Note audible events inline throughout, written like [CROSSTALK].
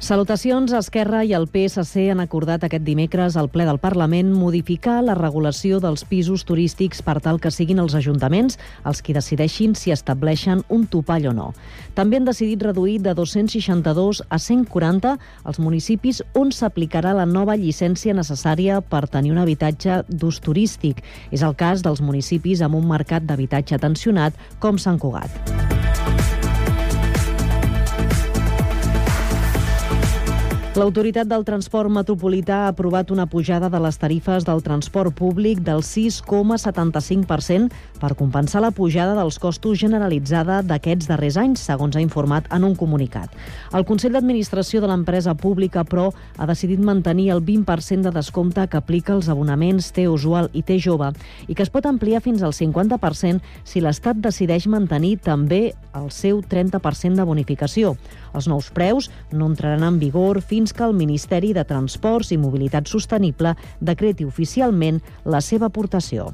Salutacions. Esquerra i el PSC han acordat aquest dimecres al ple del Parlament modificar la regulació dels pisos turístics per tal que siguin els ajuntaments els qui decideixin si estableixen un topall o no. També han decidit reduir de 262 a 140 els municipis on s'aplicarà la nova llicència necessària per tenir un habitatge d'ús turístic. És el cas dels municipis amb un mercat d'habitatge tensionat com Sant Cugat. L'Autoritat del Transport Metropolità ha aprovat una pujada de les tarifes del transport públic del 6,75% per compensar la pujada dels costos generalitzada d'aquests darrers anys, segons ha informat en un comunicat. El Consell d'Administració de l'empresa pública, però, ha decidit mantenir el 20% de descompte que aplica els abonaments T usual i T jove i que es pot ampliar fins al 50% si l'Estat decideix mantenir també el seu 30% de bonificació. Els nous preus no entraran en vigor fins que el Ministeri de Transports i Mobilitat Sostenible decreti oficialment la seva aportació.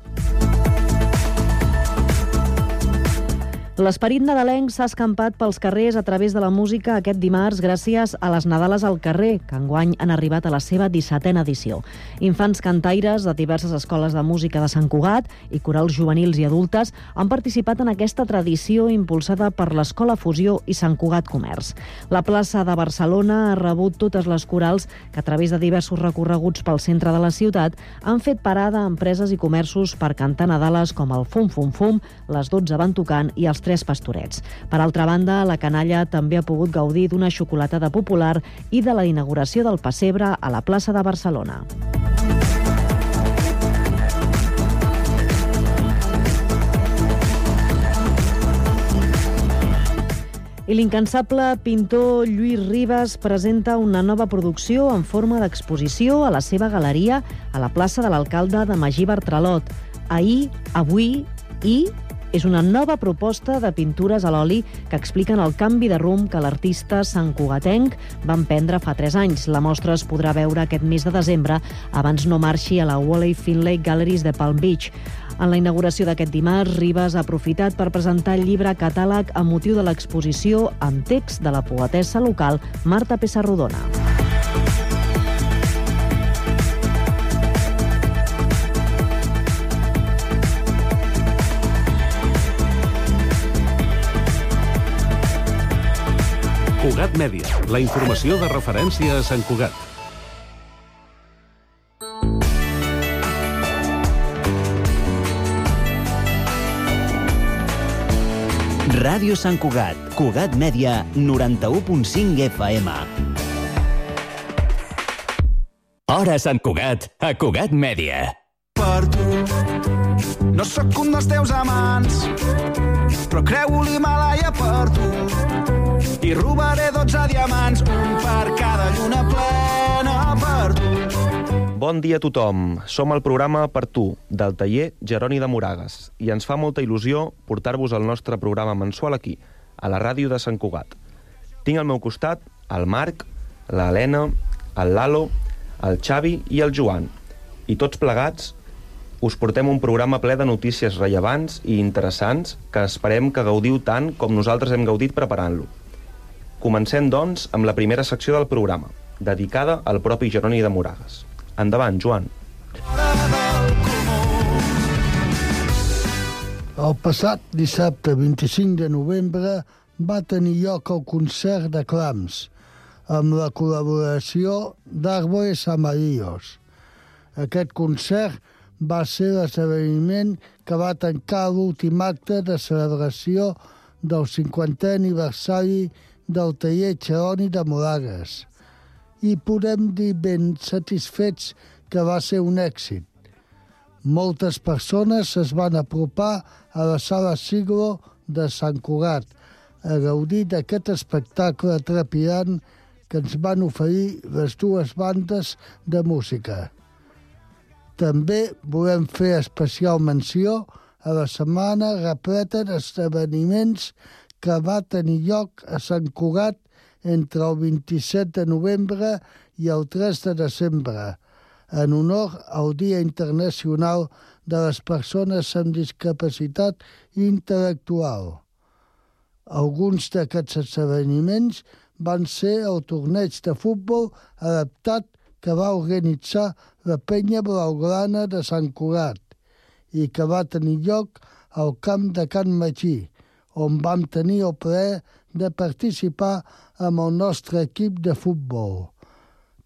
L'esperit nadalenc s'ha escampat pels carrers a través de la música aquest dimarts gràcies a les Nadales al carrer, que enguany han arribat a la seva 17a edició. Infants cantaires de diverses escoles de música de Sant Cugat i corals juvenils i adultes han participat en aquesta tradició impulsada per l'Escola Fusió i Sant Cugat Comerç. La plaça de Barcelona ha rebut totes les corals que a través de diversos recorreguts pel centre de la ciutat han fet parada a empreses i comerços per cantar Nadales com el Fum Fum Fum, les 12 van tocant i els tres pastorets. Per altra banda, la canalla també ha pogut gaudir d'una xocolatada popular i de la inauguració del pessebre a la plaça de Barcelona. I l'incansable pintor Lluís Ribas presenta una nova producció en forma d'exposició a la seva galeria a la plaça de l'alcalde de Magí Bartralot. Ahir, avui i és una nova proposta de pintures a l'oli que expliquen el canvi de rumb que l'artista Sant Cugatenc va emprendre fa 3 anys. La mostra es podrà veure aquest mes de desembre abans no marxi a la Wally Finlay Galleries de Palm Beach. En la inauguració d'aquest dimarts, Ribas ha aprofitat per presentar el llibre catàleg amb motiu de l'exposició amb text de la poetessa local Marta Pessarrodona. Cugat Mèdia, la informació de referència a Sant Cugat. Ràdio Sant Cugat, Cugat Mèdia, 91.5 FM. Hora Sant Cugat, a Cugat Mèdia. per tu. No sóc un dels teus amants, però creu l'Himalaya per tu. I robaré 12 diamants, un per cada lluna plena per tu. Bon dia a tothom. Som al programa Per tu, del taller Jeroni de Moragues, i ens fa molta il·lusió portar-vos el nostre programa mensual aquí, a la ràdio de Sant Cugat. Tinc al meu costat el Marc, l'Helena, el Lalo, el Xavi i el Joan. I tots plegats us portem un programa ple de notícies rellevants i interessants que esperem que gaudiu tant com nosaltres hem gaudit preparant-lo. Comencem, doncs, amb la primera secció del programa, dedicada al propi Jeroni de Moragues. Endavant, Joan. El passat dissabte 25 de novembre va tenir lloc el concert de clams amb la col·laboració d'Arbores Amarillos. Aquest concert va ser l'esdeveniment que va tancar l'últim acte de celebració del 50è aniversari del taller Xeroni de Moragues i podem dir ben satisfets que va ser un èxit. Moltes persones es van apropar a la sala Siglo de Sant Cugat a gaudir d'aquest espectacle trepidant que ens van oferir les dues bandes de música. També volem fer especial menció a la setmana repleta d'esdeveniments que va tenir lloc a Sant Cugat entre el 27 de novembre i el 3 de desembre, en honor al Dia Internacional de les Persones amb Discapacitat Intel·lectual. Alguns d'aquests esdeveniments van ser el torneig de futbol adaptat que va organitzar la penya blaugrana de Sant Cugat i que va tenir lloc al camp de Can Magí, on vam tenir el plaer de participar amb el nostre equip de futbol.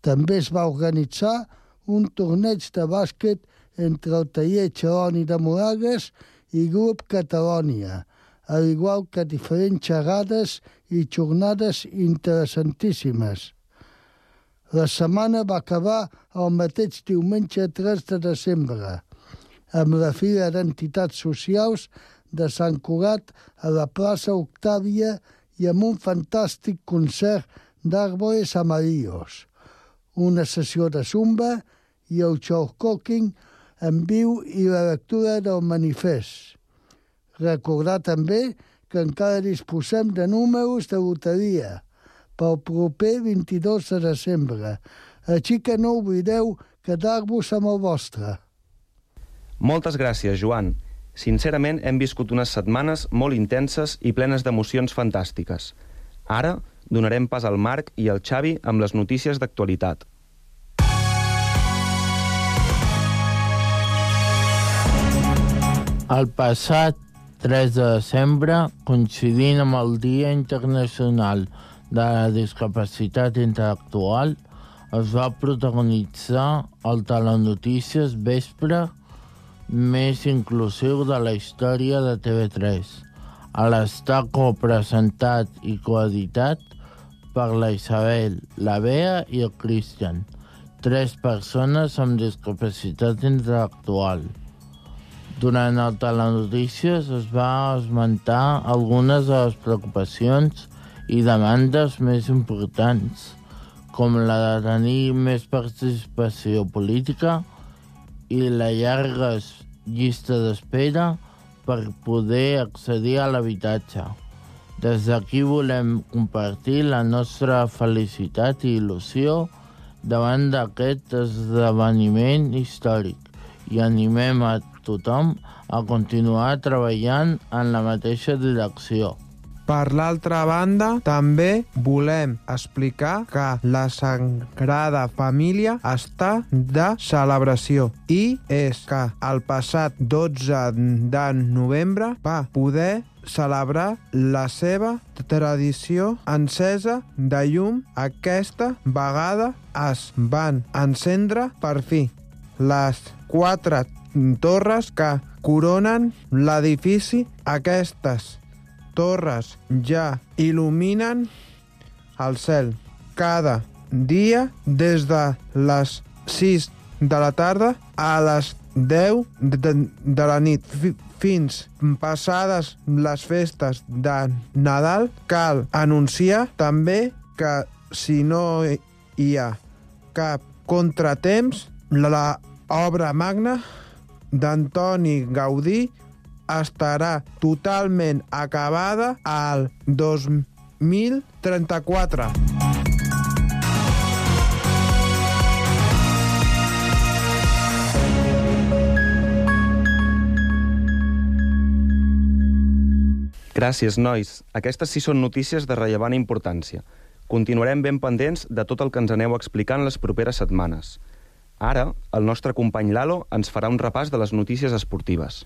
També es va organitzar un torneig de bàsquet entre el taller Xeroni de Moragues i Grup Catalònia, al igual que diferents xerrades i jornades interessantíssimes. La setmana va acabar el mateix diumenge 3 de desembre, amb la Fira d'Entitats Socials de Sant Cugat a la plaça Octàvia i amb un fantàstic concert d'Àrboles Amarillos, una sessió de zumba i el show cooking en viu i la lectura del manifest. Recordar també que encara disposem de números de loteria pel proper 22 de desembre, així que no oblideu quedar-vos amb el vostre. Moltes gràcies, Joan. Sincerament, hem viscut unes setmanes molt intenses i plenes d'emocions fantàstiques. Ara donarem pas al Marc i al Xavi amb les notícies d'actualitat. El passat 3 de desembre, coincidint amb el Dia Internacional de la Discapacitat Intel·lectual, es va protagonitzar el Telenotícies Vespre més inclusiu de la història de TV3, a l'estar copresentat i coeditat per la Isabel, la Bea i el Christian, tres persones amb discapacitat intel·lectual. Durant el Telenotícies es va esmentar algunes de les preocupacions i demandes més importants, com la de tenir més participació política i la llarga llista d'espera per poder accedir a l'habitatge. Des d'aquí volem compartir la nostra felicitat i il·lusió davant d'aquest esdeveniment històric i animem a tothom a continuar treballant en la mateixa direcció. Per l'altra banda, també volem explicar que la Sagrada Família està de celebració i és que el passat 12 de novembre va poder celebrar la seva tradició encesa de llum. Aquesta vegada es van encendre per fi les quatre torres que coronen l'edifici. Aquestes torres ja il·luminen el cel cada dia des de les 6 de la tarda a les 10 de, de la nit. Fins passades les festes de Nadal cal anunciar també que si no hi ha cap contratemps la obra magna d'Antoni Gaudí estarà totalment acabada al 2034. Gràcies, nois. Aquestes sí són notícies de rellevant importància. Continuarem ben pendents de tot el que ens aneu explicant les properes setmanes. Ara, el nostre company Lalo ens farà un repàs de les notícies esportives.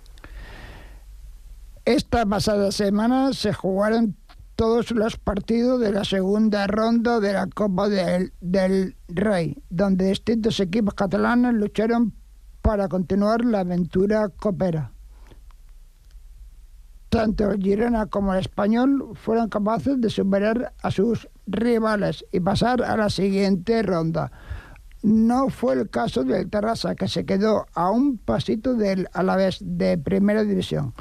Esta pasada semana se jugaron todos los partidos de la segunda ronda de la Copa del, Rey, donde distintos equipos catalanes lucharon para continuar la aventura copera. Tanto el Girona como el Español fueron capaces de superar a sus rivales y pasar a la siguiente ronda. No fue el caso del Terrassa, que se quedó a un pasito del Alavés de Primera División.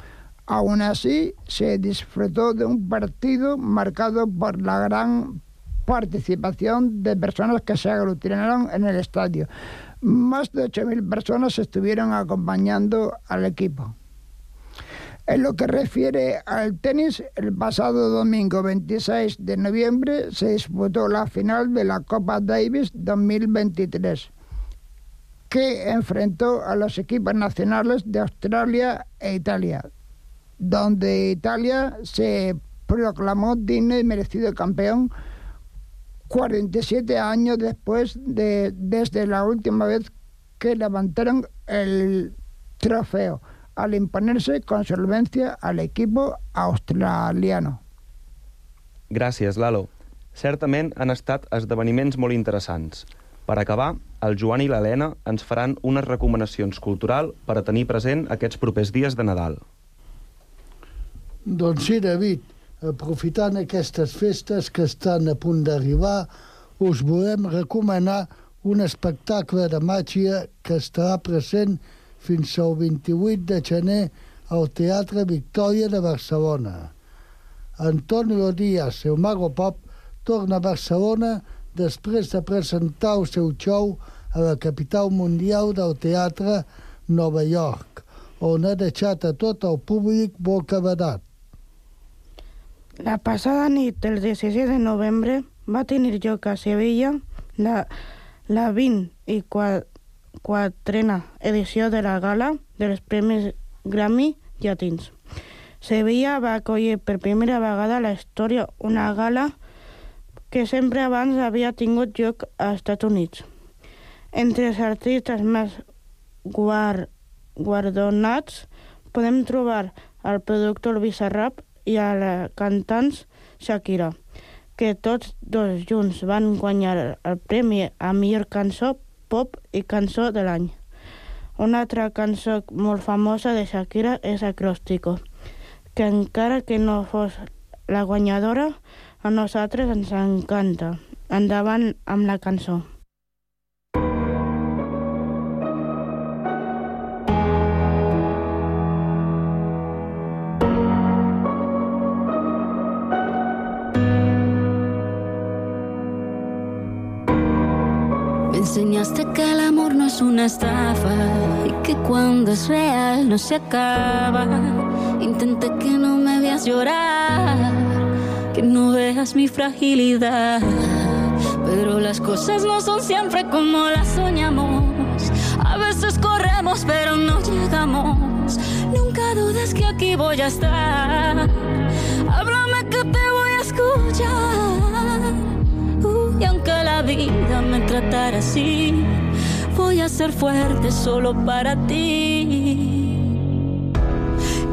Aún así, se disfrutó de un partido marcado por la gran participación de personas que se aglutinaron en el estadio. Más de 8.000 personas estuvieron acompañando al equipo. En lo que refiere al tenis, el pasado domingo 26 de noviembre se disputó la final de la Copa Davis 2023, que enfrentó a los equipos nacionales de Australia e Italia, donde Italia se proclamó digno y merecido campeón 47 años después de desde la última vez que levantaron el trofeo, al imponerse con solvencia al equipo australiano. Gràcies, Lalo. Certament han estat esdeveniments molt interessants. Per acabar, el Joan i l'Helena ens faran unes recomanacions cultural per a tenir present aquests propers dies de Nadal. Doncs sí, David, aprofitant aquestes festes que estan a punt d'arribar, us volem recomanar un espectacle de màgia que estarà present fins al 28 de gener al Teatre Victòria de Barcelona. Antonio Díaz, el mago pop, torna a Barcelona després de presentar el seu show a la capital mundial del teatre Nova York, on ha deixat a tot el públic bocabadat. La passada nit del 16 de novembre va tenir lloc a Sevilla la, la 20 i quatrena edició de la gala dels Premis Grammy Llatins. Sevilla va acollir per primera vegada a la història una gala que sempre abans havia tingut lloc als Estats Units. Entre els artistes més guard, guardonats podem trobar el productor Bizarrap i a la cantants Shakira, que tots dos junts van guanyar el premi a millor cançó pop i cançó de l'any. Una altra cançó molt famosa de Shakira és Acróstico, que encara que no fos la guanyadora, a nosaltres ens encanta. Endavant amb la cançó. Me enseñaste que el amor no es una estafa y que cuando es real no se acaba. Intenté que no me veas llorar que no veas mi fragilidad. Pero las cosas no son siempre como las soñamos. A veces corremos, pero no llegamos. Nunca dudes que aquí voy a estar. Háblame que te voy a escuchar. Y aunque vida me tratara así, voy a ser fuerte solo para ti.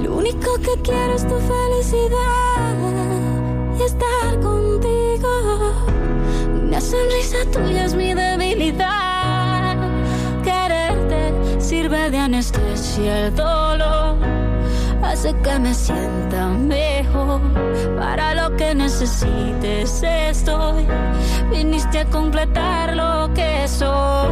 Lo único que quiero es tu felicidad estar contigo. Una sonrisa tuya es mi debilidad. Quererte sirve de anestesia el dolor. Hace que me sienta mejor. Para lo que necesites estoy. Viniste a completar lo que soy.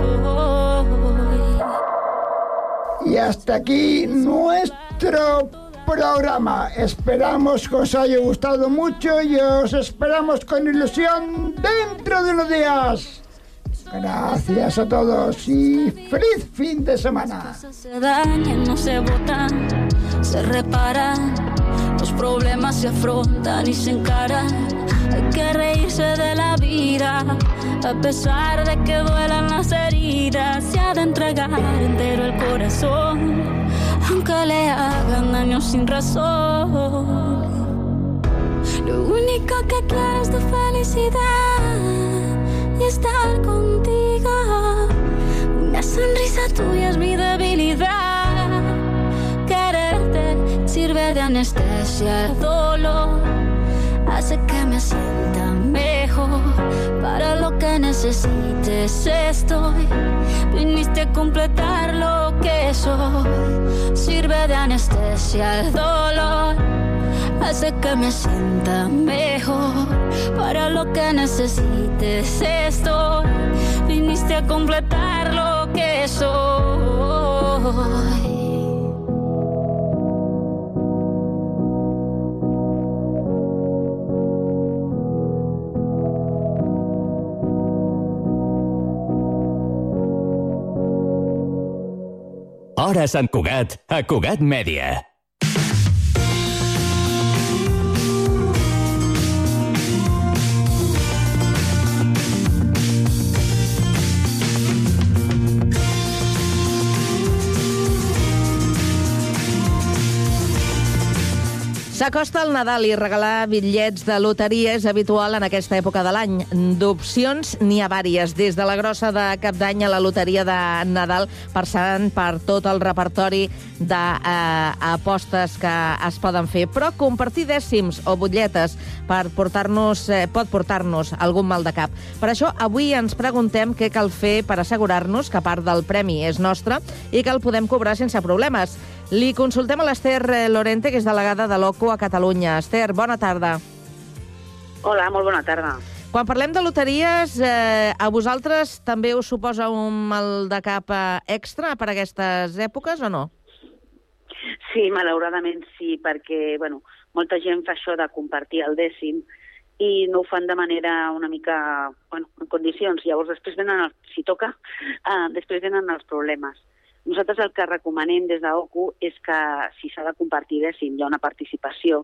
Y hasta aquí nuestro programa. Esperamos que os haya gustado mucho y os esperamos con ilusión dentro de unos días. Gracias a todos y feliz fin de semana. Se reparan. Los problemas se afrontan y se encaran. Hay que reírse de la vida, a pesar de que duelan las heridas. Se ha de entregar entero el corazón aunque le hagan daño sin razón. Lo único que quiero es tu felicidad y estar contigo. Una sonrisa tuya es mi debilidad. Sirve de anestesia el dolor, hace que me sienta mejor. Para lo que necesites estoy. Viniste a completar lo que soy. Sirve de anestesia el dolor. Hace que me sienta mejor. Para lo que necesites estoy. Viniste a completar lo que soy. Hora Sant Cugat, a Cugat Mèdia. S'acosta el Nadal i regalar bitllets de loteria és habitual en aquesta època de l'any. D'opcions n'hi ha vàries, des de la grossa de cap d'any a la loteria de Nadal, passant per tot el repertori d'apostes que es poden fer. Però compartir dècims o butlletes per portar-nos eh, pot portar-nos algun mal de cap. Per això, avui ens preguntem què cal fer per assegurar-nos que part del premi és nostre i que el podem cobrar sense problemes. Li consultem a l'Ester Lorente, que és delegada de l'OCU a Catalunya. Esther, bona tarda. Hola, molt bona tarda. Quan parlem de loteries, eh, a vosaltres també us suposa un mal de cap eh, extra per aquestes èpoques o no? Sí, malauradament sí, perquè bueno, molta gent fa això de compartir el dècim i no ho fan de manera una mica, bueno, en condicions. Llavors després venen, el, si toca, eh, després venen els problemes. Nosaltres el que recomanem des d'OCU és que si s'ha de compartir dècim, hi ha una participació,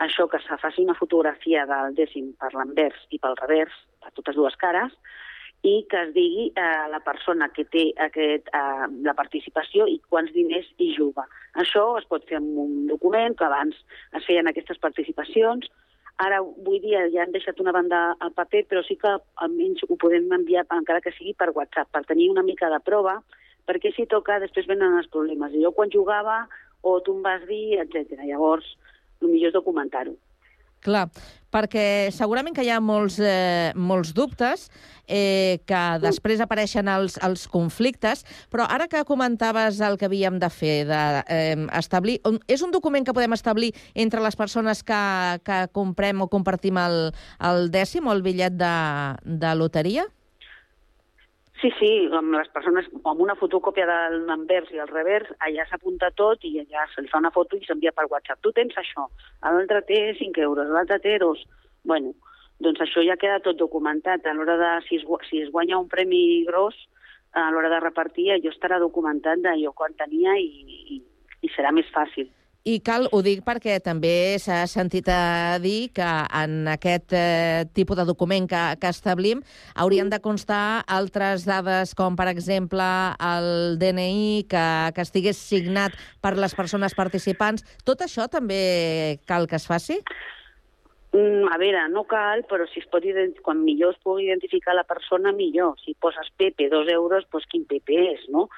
això que se faci una fotografia del dècim per l'envers i pel revers, per totes dues cares, i que es digui eh, la persona que té aquest, eh, la participació i quants diners hi juga. Això es pot fer amb un document, que abans es feien aquestes participacions, Ara, avui dia ja han deixat una banda al paper, però sí que almenys ho podem enviar, encara que sigui per WhatsApp, per tenir una mica de prova perquè si toca després venen els problemes. I jo quan jugava o tu em vas dir, etc. Llavors, el millor és documentar-ho. Clar, perquè segurament que hi ha molts, eh, molts dubtes eh, que després apareixen els, els conflictes, però ara que comentaves el que havíem de fer, de, eh, establir, és un document que podem establir entre les persones que, que comprem o compartim el, el dècim o el bitllet de, de loteria? Sí, sí, amb les persones, amb una fotocòpia de l'envers i el revers, allà s'apunta tot i allà se li fa una foto i s'envia per WhatsApp. Tu tens això, l'altre té 5 euros, l'altre té 2. Bueno, doncs això ja queda tot documentat. A l'hora de, si es, si es guanya un premi gros, a l'hora de repartir, allò estarà documentat d'allò quan tenia i, i, i serà més fàcil. I cal, ho dic perquè també s'ha sentit a dir que en aquest eh, tipus de document que, que establim haurien de constar altres dades com, per exemple, el DNI que, que estigués signat per les persones participants. Tot això també cal que es faci? Mm, a veure, no cal, però si es pot quan millor es pugui identificar la persona, millor. Si poses Pepe, dos euros, doncs quin Pepe és, no?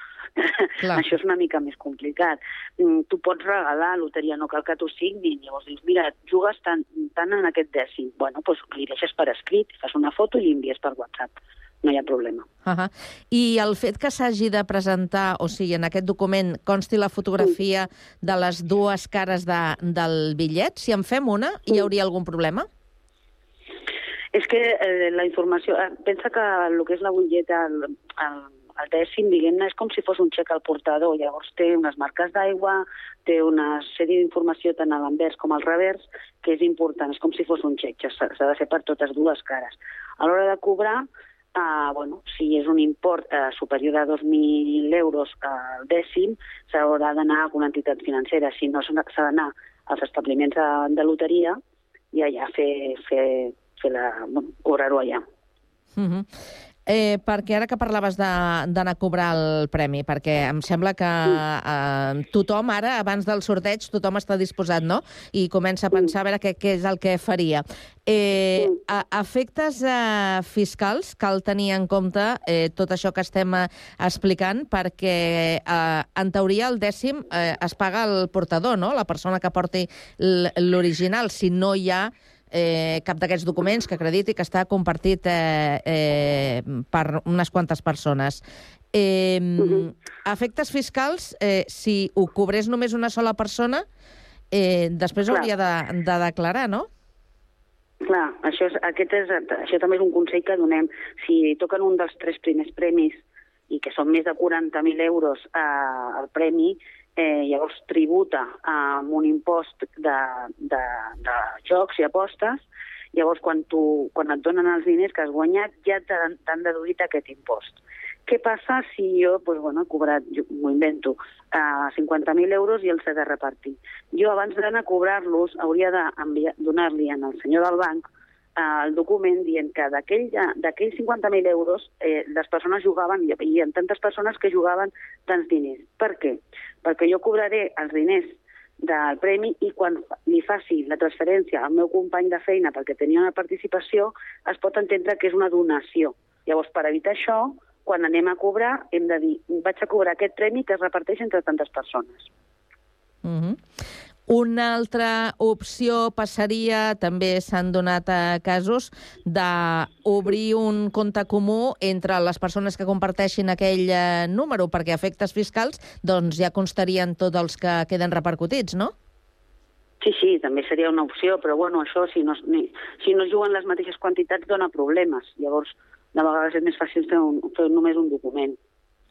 Això és una mica més complicat. Mm, tu pots regalar loteria, no cal que t'ho signin. Llavors dius, mira, jugues tant, tant en aquest dècim. Bueno, doncs li deixes per escrit, fas una foto i l'envies per WhatsApp no hi ha problema. Uh -huh. I el fet que s'hagi de presentar, o sigui, en aquest document consti la fotografia mm. de les dues cares de, del bitllet, si en fem una, mm. hi hauria algun problema? És que eh, la informació... Eh, pensa que el que és la butlleta, el, el, el dècim, diguem-ne, és com si fos un xec al portador. Llavors té unes marques d'aigua, té una sèrie d'informació tant a l'envers com al revers, que és important, és com si fos un xec, s'ha de fer per totes dues cares. A l'hora de cobrar, eh, bueno, si és un import eh, superior a 2.000 euros al dècim, s'haurà d'anar a una entitat financera. Si no, s'ha d'anar als establiments de, de loteria i allà fer, fer, fer la, bueno, cobrar-ho allà. Uh -huh. Eh, perquè ara que parlaves d'anar a cobrar el premi, perquè em sembla que eh, tothom ara, abans del sorteig, tothom està disposat, no? I comença a pensar a veure què, què és el que faria. Eh, a, efectes eh, fiscals cal tenir en compte eh, tot això que estem eh, explicant, perquè eh, en teoria el dècim eh, es paga el portador, no? La persona que porti l'original, si no hi ha eh, cap d'aquests documents que acrediti que està compartit eh, eh, per unes quantes persones. Eh, uh -huh. Efectes fiscals, eh, si ho cobrés només una sola persona, eh, després Clar. hauria de, de declarar, no? Clar, això, és, aquest és, això també és un consell que donem. Si toquen un dels tres primers premis i que són més de 40.000 euros eh, el premi, eh, llavors tributa amb un impost de, de, de jocs i apostes, llavors quan, tu, quan et donen els diners que has guanyat ja t'han deduït aquest impost. Què passa si jo doncs, bueno, he cobrat, m'ho invento, eh, 50.000 euros i els he de repartir? Jo abans d'anar a cobrar-los hauria de donar-li al senyor del banc el document dient que d'aquells 50.000 euros eh, les persones jugaven, i hi ha tantes persones que jugaven tants diners. Per què? Perquè jo cobraré els diners del premi i quan li faci la transferència al meu company de feina perquè tenia una participació, es pot entendre que és una donació. Llavors, per evitar això, quan anem a cobrar, hem de dir vaig a cobrar aquest premi que es reparteix entre tantes persones. Mm -hmm. Una altra opció passaria, també s'han donat eh, casos, d'obrir un compte comú entre les persones que comparteixin aquell eh, número, perquè efectes fiscals doncs ja constarien tots els que queden repercutits, no? Sí, sí, també seria una opció, però bueno, això, si no, ni, si no juguen les mateixes quantitats, dona problemes. Llavors, de vegades és més fàcil fer, un, fer només un document.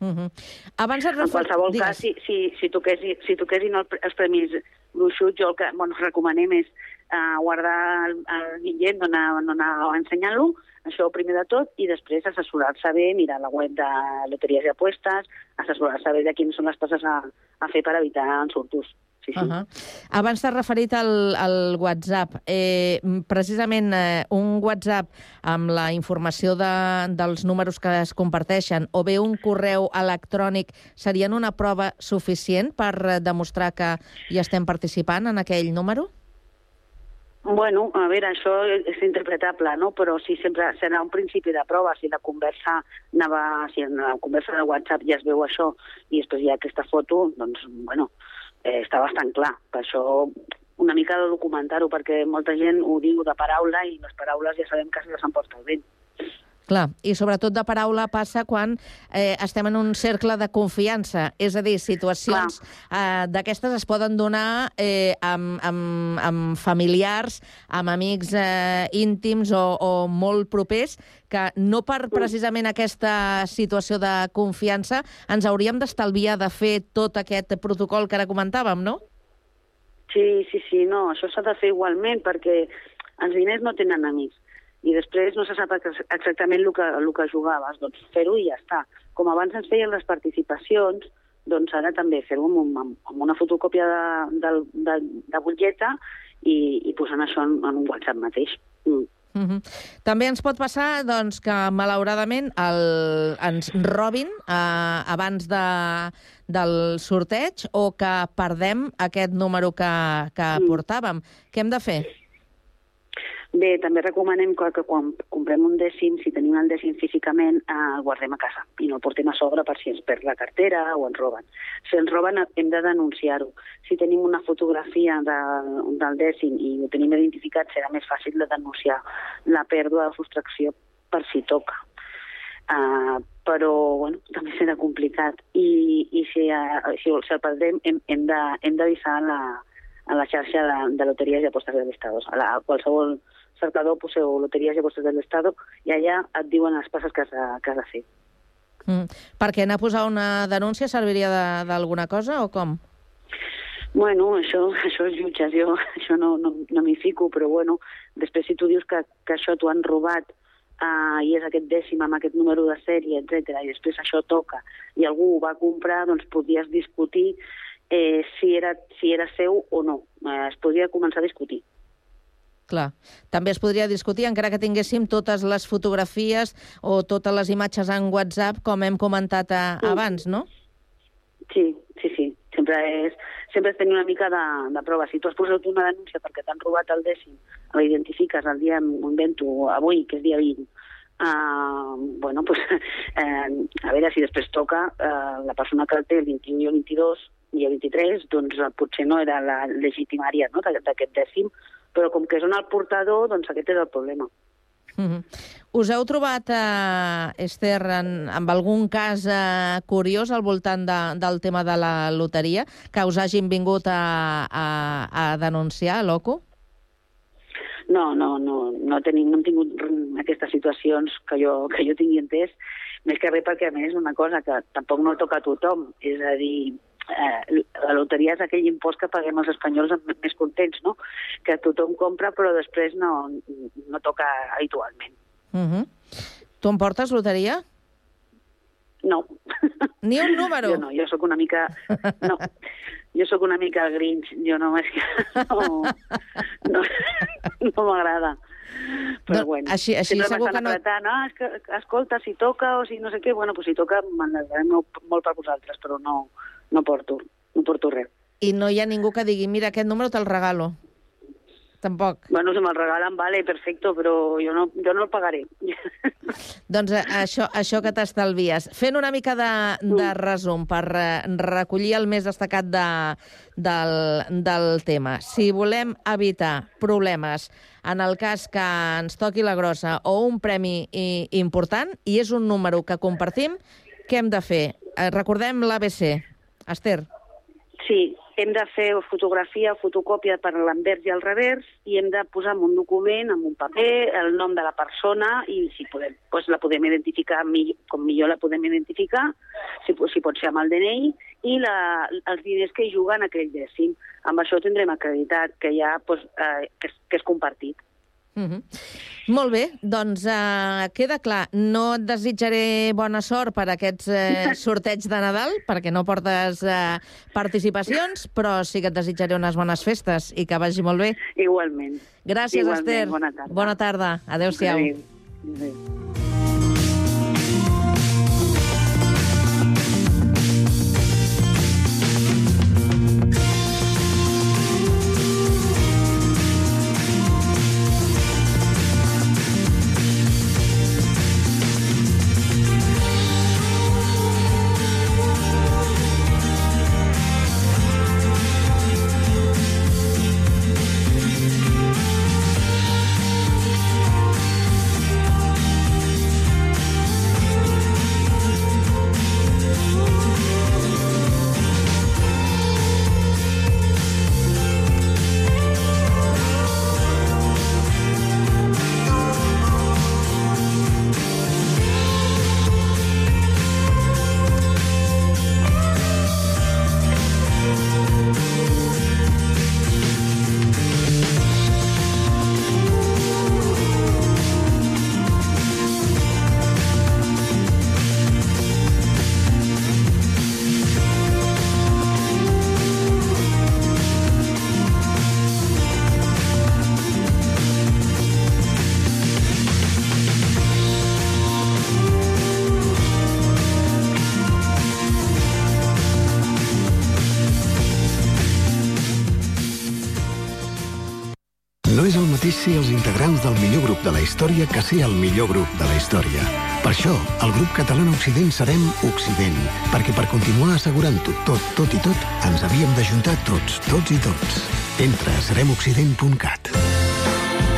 Uh -huh. Abans et En qualsevol cas, si, si, si, toquessin, si toquessin el, els premis gruixuts, jo el que bueno, recomanem és uh, guardar el, el bitllet, no anar, no anar ensenyant-lo, això primer de tot, i després assessorar-se bé, mirar la web de loteries i apuestes, assessorar-se bé de quines són les coses a, a fer per evitar ensurtos. Sí, sí. Uh -huh. Abans t'has referit al, al WhatsApp. Eh, precisament eh, un WhatsApp amb la informació de, dels números que es comparteixen o bé un correu electrònic serien una prova suficient per eh, demostrar que hi estem participant en aquell número? Bueno, a veure, això és interpretable, no? Però sí, sempre serà un principi de prova. Si la conversa anava, si en la conversa de WhatsApp ja es veu això i després hi ha aquesta foto, doncs, bueno, eh, està bastant clar. Per això una mica de documentar-ho, perquè molta gent ho diu de paraula i les paraules ja sabem que se les emporta el vent. Clar, i sobretot de paraula passa quan eh, estem en un cercle de confiança. És a dir, situacions eh, d'aquestes es poden donar eh, amb, amb, amb familiars, amb amics eh, íntims o, o molt propers, que no per precisament aquesta situació de confiança ens hauríem d'estalviar de fer tot aquest protocol que ara comentàvem, no? Sí, sí, sí, no, això s'ha de fer igualment, perquè els diners no tenen amics i després no se sap exactament el que, el que jugaves, doncs fer-ho i ja està. Com abans ens feien les participacions, doncs ara també fer-ho amb, amb, amb una fotocòpia de, de, de, de butlleta i, i posant això en, en un WhatsApp mateix. Mm. Mm -hmm. També ens pot passar doncs, que, malauradament, el, ens robin eh, abans de, del sorteig o que perdem aquest número que, que mm. portàvem. Què hem de fer? Bé, també recomanem que, que quan comprem un dècim, si tenim el dècim físicament, eh, el guardem a casa i no el portem a sobre per si ens perd la cartera o ens roben. Si ens roben hem de denunciar-ho. Si tenim una fotografia de, del dècim i ho tenim identificat, serà més fàcil de denunciar la pèrdua de sostracció per si toca. Uh, però bueno, també serà complicat i, i si, uh, si, si el perdem hem, hem d'avisar a la, a la xarxa de, de loteries i apostes de l'Estat. A, a qualsevol cercador poseu loteries i apostes de l'Estat i allà et diuen les passes que has de, que has de fer. Mm. Perquè anar a posar una denúncia serviria d'alguna cosa o com? Bueno, això, això és jutges, jo [LAUGHS] això no, no, no m'hi fico, però bueno, després si tu dius que, que això t'ho han robat uh, i és aquest dècim amb aquest número de sèrie, etc i després això toca i algú ho va comprar, doncs podries discutir eh, si, era, si era seu o no. Eh, es podria començar a discutir. Clar. També es podria discutir, encara que tinguéssim totes les fotografies o totes les imatges en WhatsApp, com hem comentat a, sí. abans, no? Sí, sí, sí. Sempre és, sempre és tenir una mica de, de prova. Si tu has posat una denúncia perquè t'han robat el dècim, l'identifiques el dia, m'ho invento, avui, que és dia 20, uh, bueno, pues, [LAUGHS] eh, a veure si després toca uh, la persona que el té el 21 i el 22 i el 23, doncs potser no era la legitimària no, d'aquest dècim, però com que és el portador, doncs aquest és el problema. Mm -hmm. Us heu trobat, eh, Esther, en, en algun cas eh, curiós al voltant de, del tema de la loteria que us hagin vingut a, a, a denunciar, l'OCU? No, no, no, no, tenim, no hem tingut aquestes situacions que jo, que jo tingui entès, més que res perquè, a més, una cosa que tampoc no toca a tothom, és a dir, eh, la loteria és aquell impost que paguem els espanyols més contents, no? Que tothom compra però després no, no toca habitualment. Uh -huh. Tu em portes loteria? No. Ni un número? Jo no, jo sóc una mica... No, jo sóc una mica grinch, jo no, no, no, no m'agrada. Però no, bueno, així, així segur que no... Apretant, ah, és que, escolta, si toca o si no sé què, bueno, pues si toca m'enlairem molt per vosaltres, però no, no porto, no porto res. I no hi ha ningú que digui, mira, aquest número te'l regalo. Tampoc. Bueno, si me'l regalen, vale, perfecto, però jo no, jo no el pagaré. [LAUGHS] Doncs eh, això, això que t'estalvies. Fent una mica de, de resum per eh, recollir el més destacat de, del, del tema. Si volem evitar problemes en el cas que ens toqui la grossa o un premi i, important, i és un número que compartim, què hem de fer? Eh, recordem l'ABC. Esther. Sí, hem de fer fotografia, fotocòpia per l'anvers i al revers i hem de posar en un document, en un paper, el nom de la persona i si podem, doncs la podem identificar com millor la podem identificar, si, si pot ser amb el DNI, i la, els diners que hi juguen aquell dècim. Amb això tindrem acreditat que ja doncs, eh, que, és, que és compartit. Mm -hmm. Molt bé, doncs uh, queda clar. No et desitjaré bona sort per aquests uh, [LAUGHS] sorteig de Nadal, perquè no portes uh, participacions, però sí que et desitjaré unes bones festes i que vagi molt bé. Igualment. Gràcies, Igualment. Esther. Bona tarda. Bona tarda. Adéu-siau. Adéu. Adéu. Mateix ser els integrants del millor grup de la història que ser el millor grup de la història. Per això, el grup català Occident serem Occident, perquè per continuar assegurant-ho tot, tot i tot, ens havíem d'ajuntar tots, tots i tots. Entra a seremoccident.cat.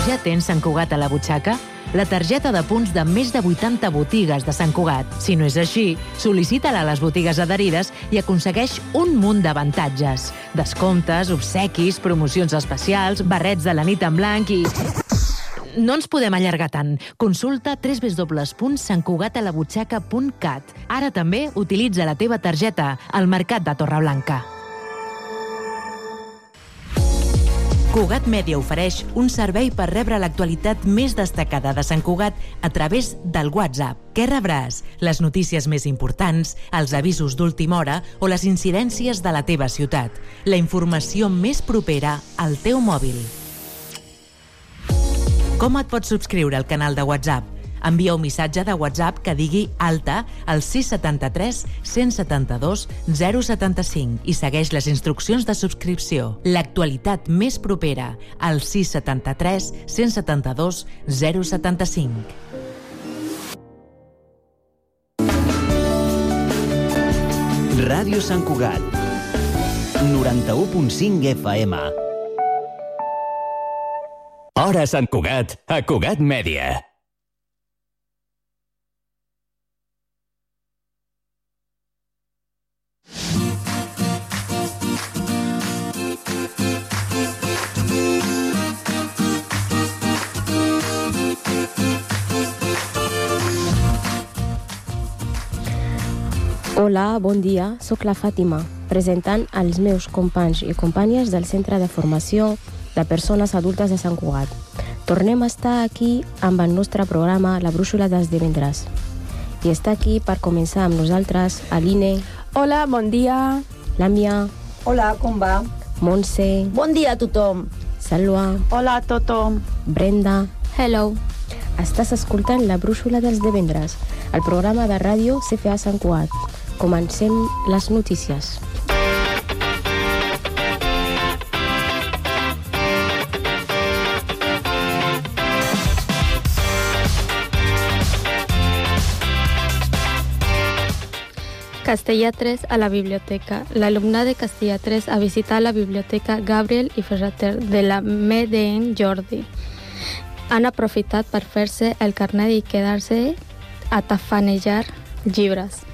Ja tens Sant Cugat a la butxaca? La targeta de punts de més de 80 botigues de Sant Cugat. Si no és així, sol·licita-la a les botigues adherides i aconsegueix un munt d'avantatges. Descomptes, obsequis, promocions especials, barrets de la nit en blanc i... No ens podem allargar tant. Consulta www.santcugatalabutxaca.cat. Ara també utilitza la teva targeta al Mercat de Torreblanca. Cugat Mèdia ofereix un servei per rebre l'actualitat més destacada de Sant Cugat a través del WhatsApp. Què rebràs? Les notícies més importants, els avisos d'última hora o les incidències de la teva ciutat. La informació més propera al teu mòbil. Com et pots subscriure al canal de WhatsApp? Envia un missatge de WhatsApp que digui alta al 673 172 075 i segueix les instruccions de subscripció. L'actualitat més propera al 673 172 075. Ràdio Sant Cugat. 91.5 FM. Hora Sant Cugat, a Cugat Mèdia. Hola, bon dia. Soc la Fàtima, presentant als meus companys i companyes del Centre de Formació de Persones Adultes de Sant Cugat. Tornem a estar aquí amb el nostre programa La Brúixola dels divendres. I està aquí per començar amb nosaltres Aline. Hola, bon dia. Làmia. Hola, com va? Montse. Bon dia a tothom. Salwa. Hola a tothom. Brenda. Hello. Estàs escoltant La Brúixola dels divendres, el programa de ràdio CFA Sant Cugat comencem les notícies. Castellà 3 a la biblioteca. L'alumnat de Castellà 3 ha visitat la biblioteca Gabriel i Ferrater de la MDN Jordi. Han aprofitat per fer-se el carnet i quedar-se a tafanejar llibres.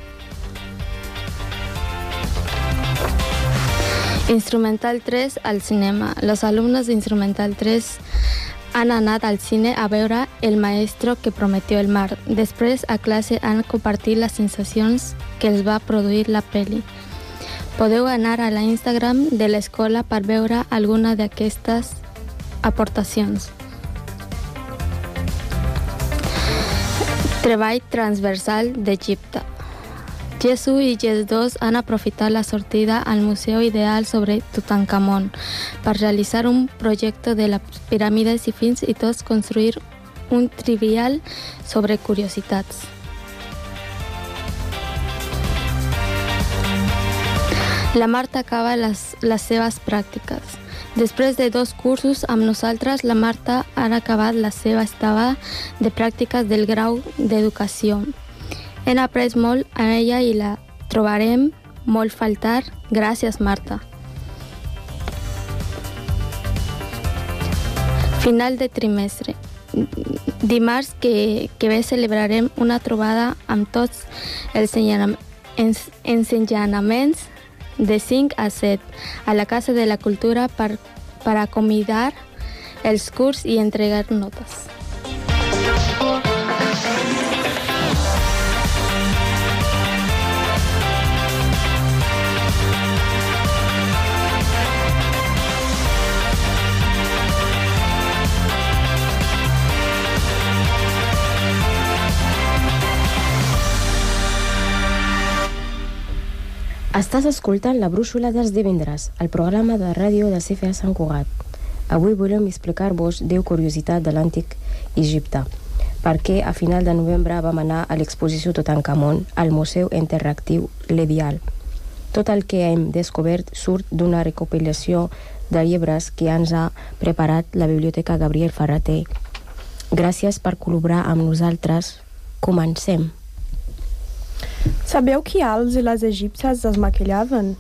Instrumental 3 al cinema. Los alumnos de Instrumental 3 han anat al cine a veure El maestro que prometió el mar. Després, a classe, han compartit les sensacions que els va produir la pel·li. Podeu anar a la Instagram de l'escola per veure alguna d'aquestes aportacions. Treball transversal d'Egipte. Jesús i Jesús han aprofitat la sortida al Museu Ideal sobre Tutankamón per realitzar un projecte de les piràmides i fins i tot construir un trivial sobre curiositats. La Marta acaba les, les seves pràctiques. Després de dos cursos amb nosaltres, la Marta ha acabat la seva estada de pràctiques del grau d'educació. Hem après molt a ella i la trobarem molt faltar. Gràcies, Marta. Final de trimestre. Dimarts que, que ve celebrarem una trobada amb tots els ens- de 5 a 7 a la Casa de la Cultura per, per acomiadar els curs i entregar notes. Estàs escoltant la brúixola dels divendres, el programa de ràdio de CFA Sant Cugat. Avui volem explicar-vos 10 curiositats de l'antic Egipte, perquè a final de novembre vam anar a l'exposició Tutankamon al Museu Interactiu Levial. Tot el que hem descobert surt d'una recopilació de llibres que ens ha preparat la Biblioteca Gabriel Ferrater. Gràcies per col·laborar amb nosaltres. Comencem. Sabeu que els i les egípcies es maquillaven?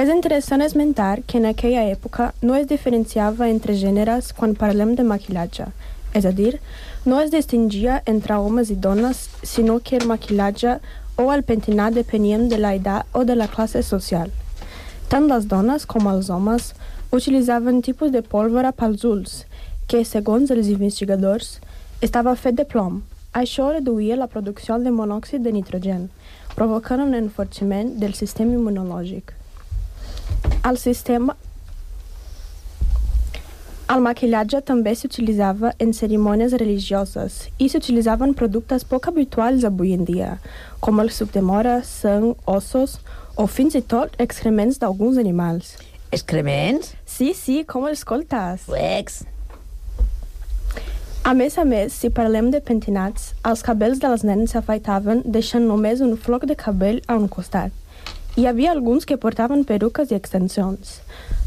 És interessant esmentar que en aquella època no es diferenciava entre gèneres quan parlem de maquillatge. És a dir, no es distingia entre homes i dones, sinó que el maquillatge o el pentinat depenien de la edat o de la classe social. Tant les dones com els homes utilitzaven tipus de pólvora pels ulls, que, segons els investigadors, estava fet de plom. Això reduïa la producció de monòxid de nitrogen, provocant un enforciment del sistema immunològic. El sistema el maquillatge també s'utilitzava en cerimònies religioses i s'utilitzaven productes poc habituals avui en dia, com el suc de mora, sang, ossos o fins i tot excrements d'alguns animals. Excrements? Sí, sí, com els escoltes. Uex. A més a més, si parlem de pentinats, els cabells dels nens s'afaitaven deixant només un floc de cabell a un costat. Hi havia alguns que portaven peruques i extensions.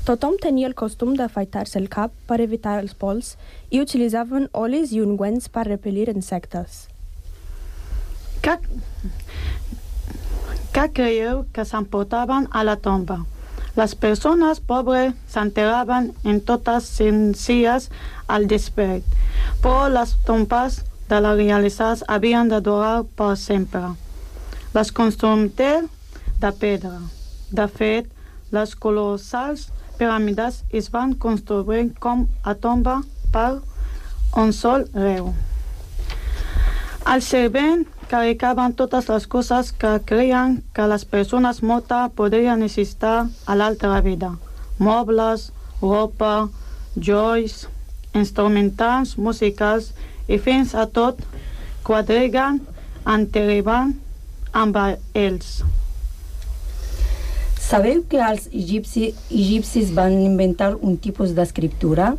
Tothom tenia el costum d'afaitar-se el cap per evitar els pols i utilitzaven olis i ungüents per repel·lir insectes. Què, què creieu que s'emportaven a la tomba? Les persones pobres s'enterraven en totes senzilles al despert, però les tombes de les realitzades havien de durar per sempre. Les construïen de pedra. De fet, les colossals piràmides es van construir com a tomba per un sol reu. Al servent carregaven totes les coses que creien que les persones mortes podrien necessitar a l'altra vida. Mobles, ropa, joies, instrumentals musicals i fins a tot quadreguen enterraven amb ells. Sabeu que els egipci, egipcis van inventar un tipus d'escriptura?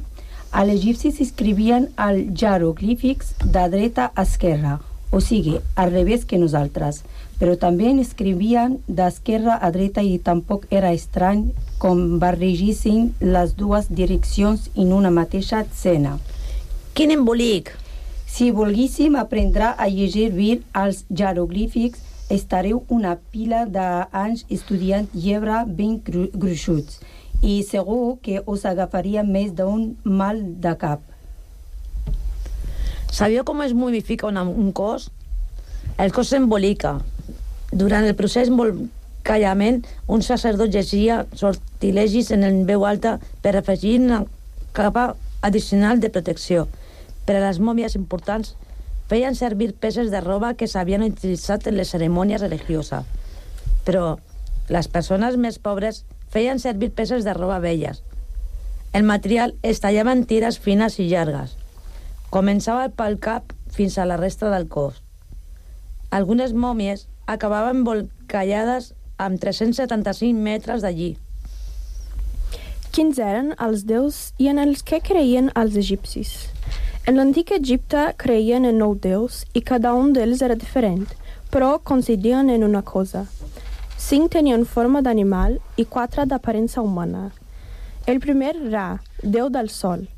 Els egipcis escrivien els jeroglífics de dreta a esquerra, o sigui, al revés que nosaltres, però també escrivien d'esquerra a dreta i tampoc era estrany com barregissin les dues direccions en una mateixa escena. Quin embolic! Si volguéssim aprendre a llegir bé els jeroglífics, estareu una pila d'anys estudiant llebre ben gru gruixuts i segur que us agafaria més d'un mal de cap. Sabeu com es modifica una, un cos? El cos s'embolica. Durant el procés embolcallament, un sacerdot llegia sortilegis en el veu alta per afegir una capa addicional de protecció. Per a les mòmies importants, feien servir peces de roba que s'havien utilitzat en les cerimònies religioses. Però les persones més pobres feien servir peces de roba velles. El material es tallava en tires fines i llargues. Començava pel cap fins a la resta del cos. Algunes mòmies acabaven volcallades amb 375 metres d'allí. Quins eren els déus i en els que creien els egipcis? En l'antic Egipte creien en nou déus i cada un d'ells era diferent, però coincidien en una cosa. Cinc tenien forma d'animal i quatre d'aparença humana. El primer Ra, déu del sol.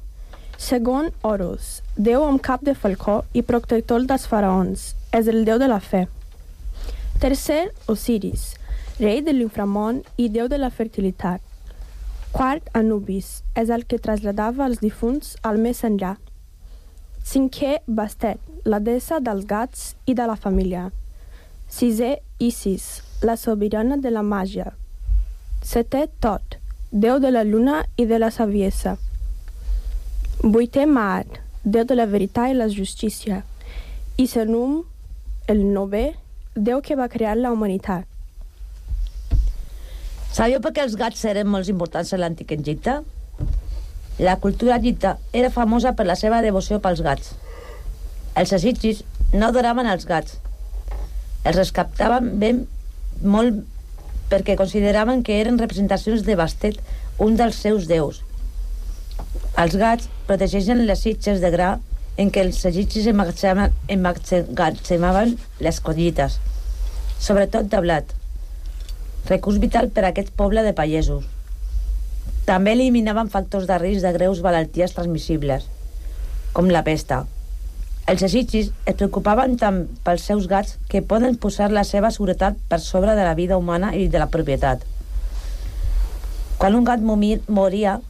Segon, Horus, déu amb cap de falcó i protector dels faraons, és el déu de la fe. Tercer, Osiris, rei de l'inframont i déu de la fertilitat. Quart, Anubis, és el que traslladava els difunts al més enllà. Cinquè, Bastet, la deessa dels gats i de la família. Sisè, Isis, la sobirana de la màgia. Setè, Tot, déu de la lluna i de la saviesa. Vuitè, Maat, déu de la veritat i la justícia. I Senum, el novè, déu que va crear la humanitat. Sabeu per què els gats eren molt importants en l'antic Egipte? La cultura egipta era famosa per la seva devoció pels gats. Els egipcis no adoraven els gats. Els rescaptaven ben molt perquè consideraven que eren representacions de Bastet, un dels seus déus. Els gats protegeixen les sitges de gra en què els egipcis emmagatzemaven les collites, sobretot de blat, recurs vital per a aquest poble de pagesos. També eliminaven factors de risc de greus malalties transmissibles, com la pesta. Els egipcis es preocupaven tant pels seus gats que poden posar la seva seguretat per sobre de la vida humana i de la propietat. Quan un gat moria,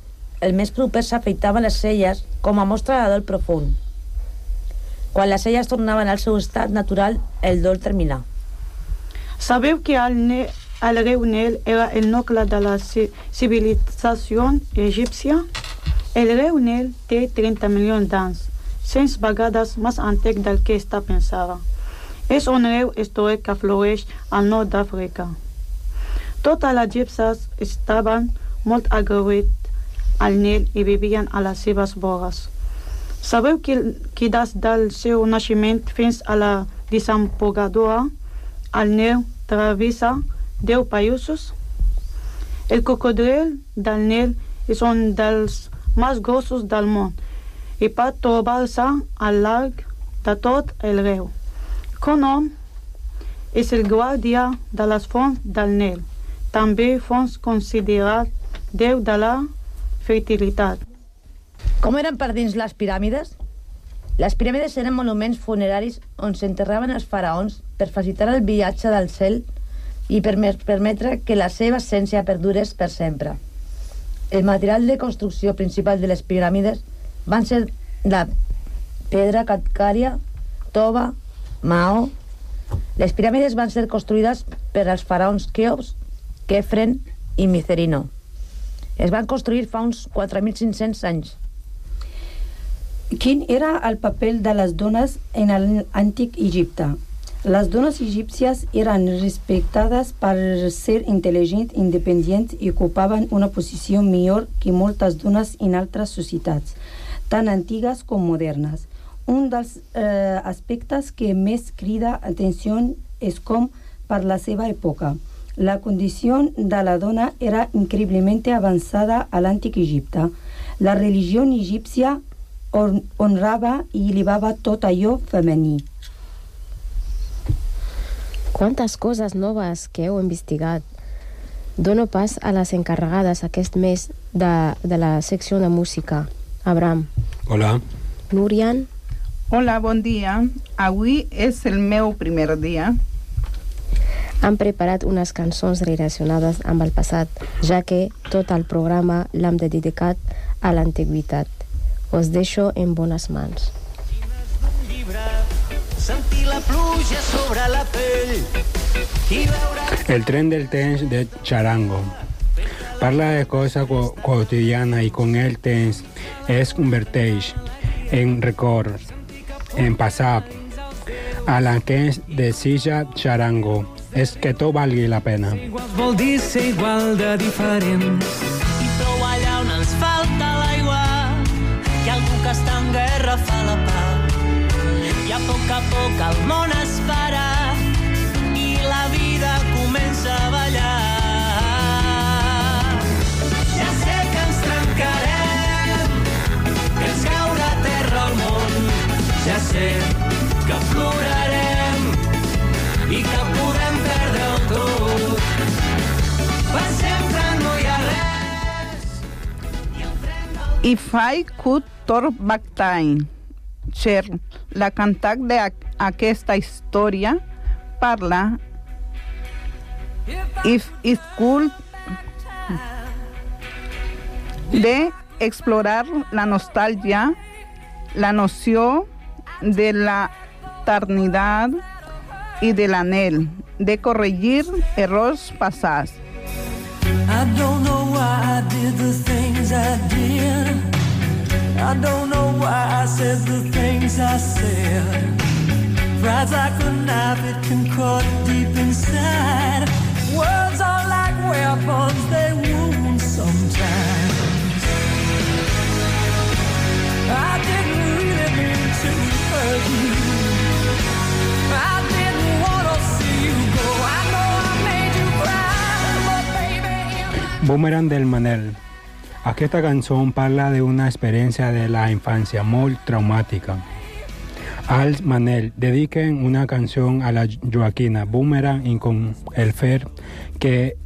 el més proper s'afeitava les celles com a mostra de dol profund. Quan les celles tornaven al seu estat natural, el dol terminà. Sabeu que el, ne el riu Nil era el nucle de la civilització egípcia? El riu Nil té 30 milions d'anys, 100 vegades més antic del que està pensada. És un riu històric que floreix al nord d'Àfrica. Totes les egipcies estaven molt agraïts al Nil i vivien a les seves vores. Sabeu que, que des del seu naixement fins a la desembogadora, el Nil travessa deu països. El cocodril del Nil és un dels més grossos del món i pot trobar-se al llarg de tot el riu. Conom és el guàrdia de les fonts del Nil, també fons considerat déu de la fertilitat. Com eren per dins les piràmides? Les piràmides eren monuments funeraris on s'enterraven els faraons per facilitar el viatge del cel i per permetre que la seva essència perdures per sempre. El material de construcció principal de les piràmides van ser la pedra calcària, tova, maó... Les piràmides van ser construïdes per als faraons Keops, Kefren i Micerino. Es van construir fa uns 4.500 anys. Quin era el paper de les dones en l'antic Egipte? Les dones egípcies eren respectades per ser intel·ligents, independents i ocupaven una posició millor que moltes dones en altres societats, tant antigues com modernes. Un dels eh, aspectes que més crida atenció és com, per la seva època, la condició de la dona era increïblement avançada a l'antic Egipte. La religió egípcia honrava i elevava tot allò femení. Quantes coses noves que heu investigat. Dono pas a les encarregades aquest mes de, de la secció de música. Abraham. Hola. Núrian. Hola, bon dia. Avui és el meu primer dia. Han preparat unes cançons relacionades amb el passat, ja que tot el programa l'hem dedicat a l'antiguitat. Us deixo en bones mans. Sentir la pluja sobre la pell. El tren del temps de Charango. Parla de coses co quotidianes i con el temps es converteix en record, en passat. A la que es desitja Charango és que tot valgui la pena. Vol dir ser igual de diferents. I prou allà on ens falta l'aigua. Hi ha algú que està en guerra, fa la pau. I a poc a poc el món es para i la vida comença a ballar. Ja sé que ens trencarem, que ens caurà a terra el món. Ja sé I fai kut tor baktain. Cher, la cantat d'aquesta història parla if it could de explorar la nostàlgia, la noció de la eternitat i de l'anel, de corregir I did. I don't know why I said the things I said. Pride's like a knife, it can cut deep inside. Words are like weapons, they wound sometimes. I didn't really mean to hurt you. I didn't want to see you go. I know I made you cry, but baby, Boomerang del Manel. Aquesta cançó parla d'una experiència de la infància molt traumàtica. Als Manel dediquen una canció a la Joaquina Boomerang i con el fer que,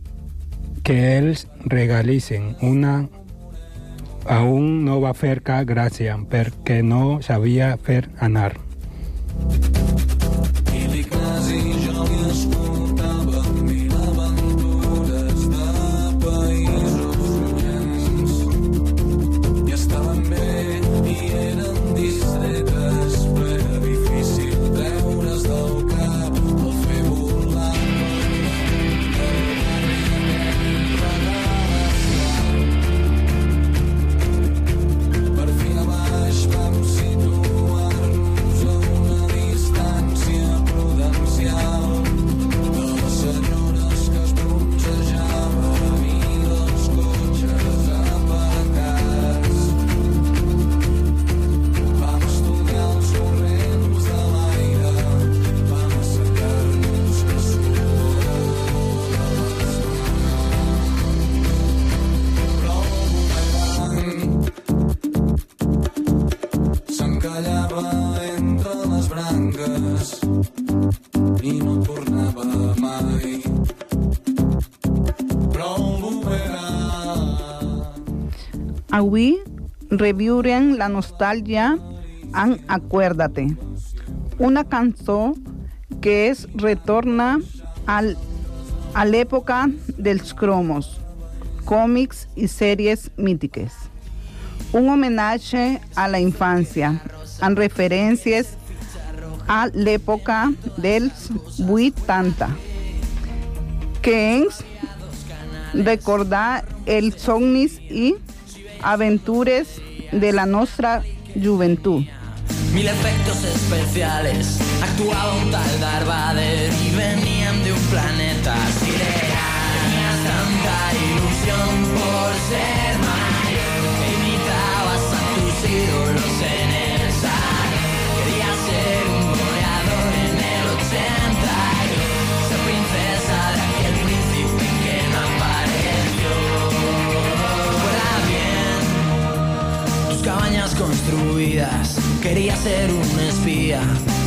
que ells regalissen una a un no va fer cap gràcia perquè no sabia fer anar. Avui reviurem la nostàlgia en Acuérdate, una cançó que es retorna al, a l'època dels cromos, còmics i sèries mítiques. Un homenatge a la infància, amb referències a l'època dels 80, que ens recordar els somnis i aventures de la nostra joventut. Mil efectos especiales. Actuaba un tal Darth Vader y venían de un planeta sideral. Tenías tanta ilusión por ser mayor que imitabas a tus ídolos construidas. Querías ser un espía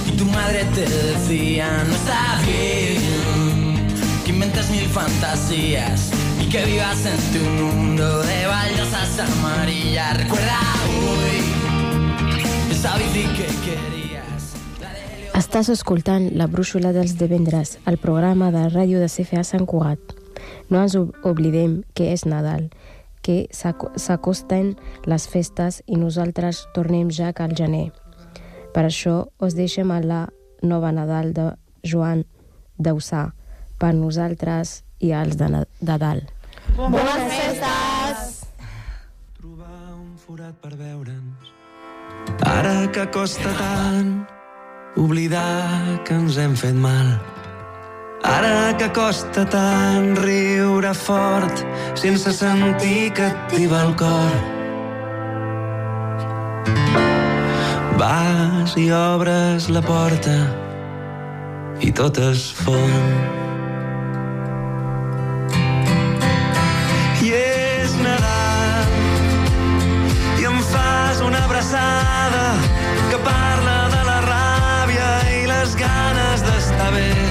y tu madre te decía no está bien que inventes mil fantasías y que vivas en tu mundo de baldosas amarillas. Recuerda hoy esa bici que querías. Estàs escoltant la brúixola dels divendres, el programa de ràdio de CFA Sant Cugat. No ens ob- oblidem que és Nadal, que s'aco- s'acosten les festes i nosaltres tornem ja al gener. Per això us deixem a la nova Nadal de Joan Dausà, per nosaltres i als de, de dalt. Bones festes! forat per veure'ns. Ara que costa tant oblidar que ens hem fet mal. Ara que costa tant riure fort sense sentir que et tiba el cor. Vas i obres la porta i tot es fon. I és Nadal i em fas una abraçada que parla de la ràbia i les ganes d'estar bé.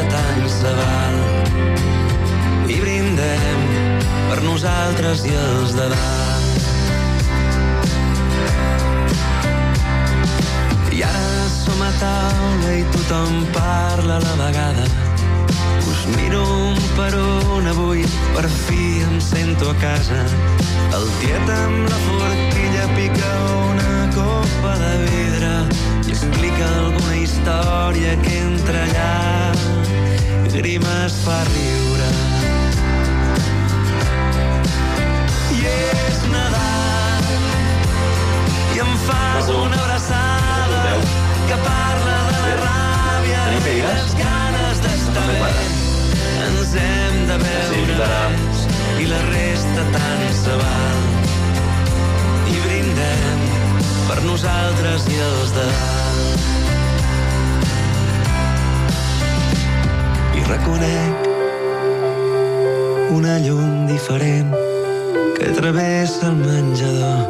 Resta tant se val. I brindem per nosaltres i els de dalt. I ara som a taula i tothom parla a la vegada. Us miro un per un avui, per fi em sento a casa. El tiet amb la forquilla pica una copa de vidre i explica alguna història que entra allà. Grimes fa riure. I és Nadal i em fas una abraçada que parla nosaltres i els de dalt. I reconec una llum diferent que travessa el menjador.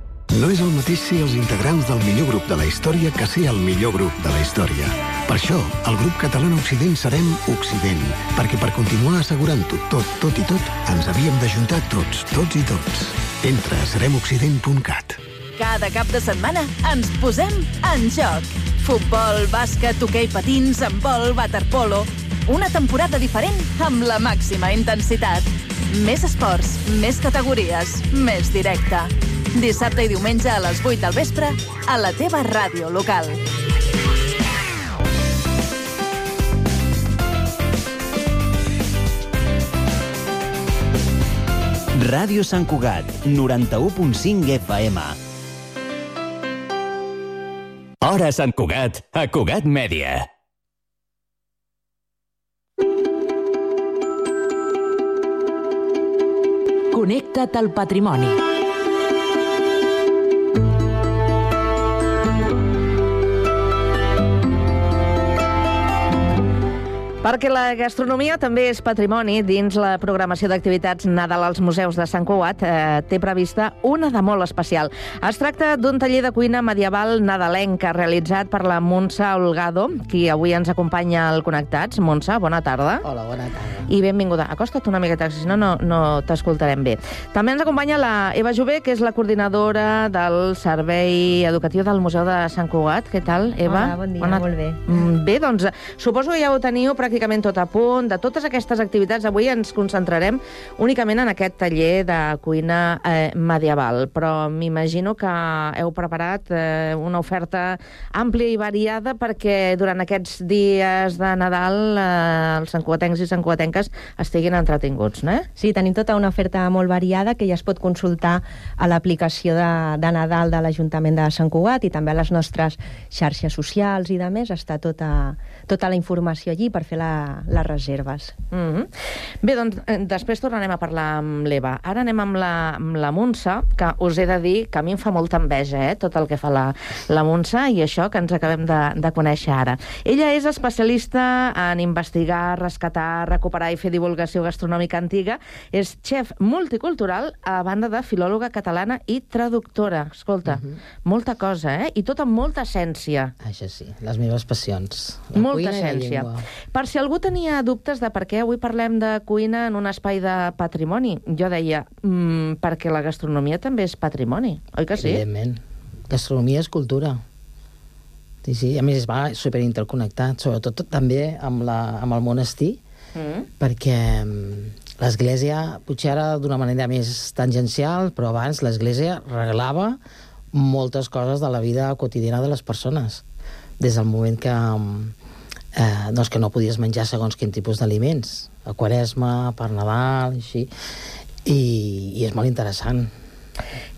No és el mateix ser els integrants del millor grup de la història que ser el millor grup de la història. Per això, el grup català Occident serem Occident, perquè per continuar assegurant-ho tot, tot i tot, ens havíem d'ajuntar tots, tots i tots. Entra a seremoccident.cat. Cada cap de setmana ens posem en joc. Futbol, bàsquet, hoquei patins, handbol, waterpolo... Una temporada diferent amb la màxima intensitat. Més esports, més categories, més directe. Dissabte i diumenge a les 8 del vespre a la teva ràdio local. Ràdio Sant Cugat, 91.5 FM. Hora Sant Cugat, a Cugat Mèdia. Connecta't al patrimoni. Perquè la gastronomia també és patrimoni dins la programació d'activitats Nadal als museus de Sant Cugat eh, té prevista una de molt especial. Es tracta d'un taller de cuina medieval nadalenca realitzat per la Montse Olgado, qui avui ens acompanya al Connectats. Montse, bona tarda. Hola, bona tarda. I benvinguda. Acosta't una miqueta, si no, no, no t'escoltarem bé. També ens acompanya la Eva Jové, que és la coordinadora del Servei Educatiu del Museu de Sant Cugat. Què tal, Eva? Hola, bon dia, molt bé. Mm, Bé, doncs, suposo que ja ho teniu pràcticament tot a punt. De totes aquestes activitats, avui ens concentrarem únicament en aquest taller de cuina eh, medieval, però m'imagino que heu preparat eh, una oferta àmplia i variada perquè durant aquests dies de Nadal eh, els santcuatencs i santcuatenques estiguin entretinguts, no? Sí, tenim tota una oferta molt variada que ja es pot consultar a l'aplicació de, de Nadal de l'Ajuntament de Sant Cugat i també a les nostres xarxes socials i de més. Està tota, tota la informació allí per fer la, les reserves. Mm -hmm. Bé, doncs eh, després tornarem a parlar amb l'Eva. Ara anem amb la, amb la Montse, que us he de dir que a mi em fa molta enveja, eh, tot el que fa la, la Montse i això que ens acabem de, de conèixer ara. Ella és especialista en investigar, rescatar, recuperar i fer divulgació gastronòmica antiga. És xef multicultural, a banda de filòloga catalana i traductora. Escolta, Mhm. molta cosa, eh? I tot amb molta essència. Això sí, les meves passions. La Molta la essència. Per si algú tenia dubtes de per què avui parlem de cuina en un espai de patrimoni, jo deia, mm, perquè la gastronomia també és patrimoni, oi que sí? Evidentment. Gastronomia és cultura. Sí, sí, a més va superinterconnectat, sobretot també amb, la, amb el monestir, Mm. perquè mm, l'Església, potser ara d'una manera més tangencial, però abans l'Església reglava moltes coses de la vida quotidiana de les persones. Des del moment que, mm, eh, doncs que no podies menjar segons quin tipus d'aliments, a Quaresma, per Nadal, així, i, i és molt interessant.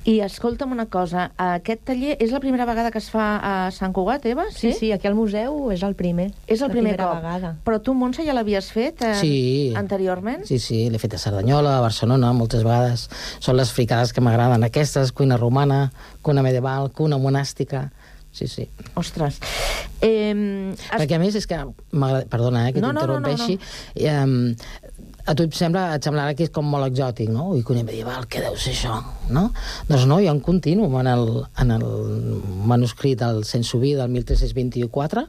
I escolta'm una cosa, aquest taller és la primera vegada que es fa a Sant Cugat, Eva? Sí, sí, aquí al museu és el primer. És el la primer primera cop. vegada. Però tu, Montse, ja l'havies fet eh, Sí. anteriorment? Sí, sí, l'he fet a Cerdanyola, a Barcelona, moltes vegades. Són les fricades que m'agraden, aquestes, cuina romana, cuina medieval, cuina monàstica... Sí, sí. Ostres. Eh, es... Perquè a més és que... Perdona, eh, que No, no, no, no, t'interrompeixi. Eh, a tu et sembla, et semblarà que és com molt exòtic, no? Ui, cuina medieval, què deu ser això, no? Doncs no, hi ha un continuum en el, en el manuscrit del Sensoví del 1324,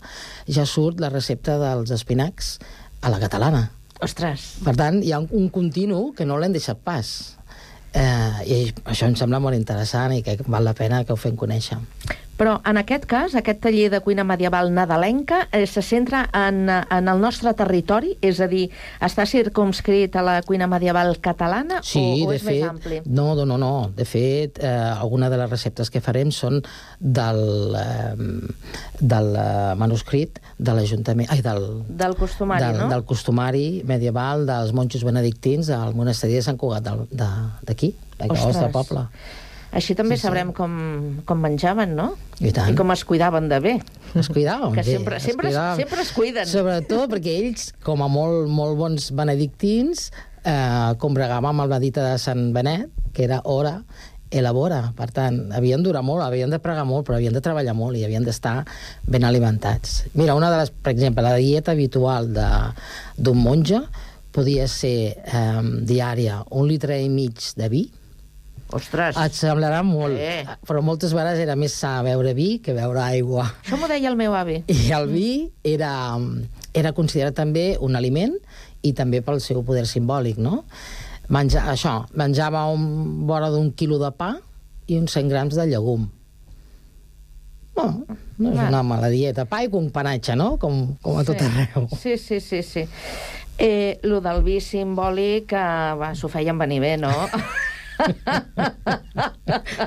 ja surt la recepta dels espinacs a la catalana. Ostres. Per tant, hi ha un, un continu que no l'hem deixat pas. Eh, I això em sembla molt interessant i que val la pena que ho fem conèixer. Però en aquest cas, aquest taller de cuina medieval nadalenca eh, se centra en, en el nostre territori, és a dir, està circumscrit a la cuina medieval catalana Sí, o, o de és fet, més ampli? no, no, no, no. De fet, eh, alguna de les receptes que farem són del, eh, del eh, manuscrit de l'Ajuntament... Ai, del, Del costumari, del, no? del costumari medieval dels monjos benedictins al monasteri de Sant Cugat del- de- d'aquí, al nostre poble. Així també Sí, sí. sabrem com, com menjaven, no? I tant. I com es cuidaven de bé. Es cuidaven Que bé, sempre, es sempre, cuidaven. sempre es cuiden. Sobretot perquè ells, com a molt, molt bons benedictins, eh, combregaven amb la dita de Sant Benet, que era hora, elabora. Per tant, havien de durar molt, havien de pregar molt, però havien de treballar molt i havien d'estar ben alimentats. Mira, una de les, per exemple, la dieta habitual de- d'un monge podia ser eh, diària un litre i mig de vi, Ostres. Et semblarà molt, Eh. però moltes vegades era més sa beure vi que beure aigua. Això m'ho deia el meu avi. I el vi era, era considerat també un aliment i també pel seu poder simbòlic, no? Menja, això, menjava un, vora d'un quilo de pa i uns 100 grams de llegum. No, no és una mala dieta. Pa i companatge, no? Com, com a tot sí. arreu. Sí, sí, sí, sí. Eh, lo del vi simbòlic, eh, s'ho feien venir bé, no? [LAUGHS]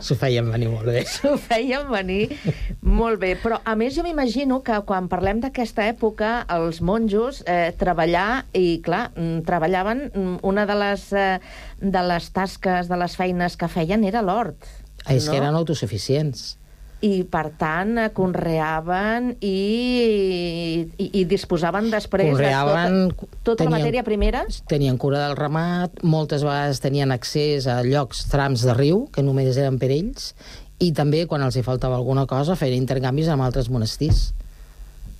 S'ho feien venir molt bé. S'ho feien venir molt bé. Però, a més, jo m'imagino que quan parlem d'aquesta època, els monjos eh, treballar, i clar, mm, treballaven, mm, una de les, eh, de les tasques, de les feines que feien era l'hort. És no? que eren autosuficients. I, per tant, eh, conreaven i, i, i disposaven després Conreaven, de tota, tota la tenien- matèria primera? Tenien cura del ramat, moltes vegades tenien accés a llocs, trams de riu, que només eren per ells, i també, quan els hi faltava alguna cosa, feien intercanvis amb altres monestirs.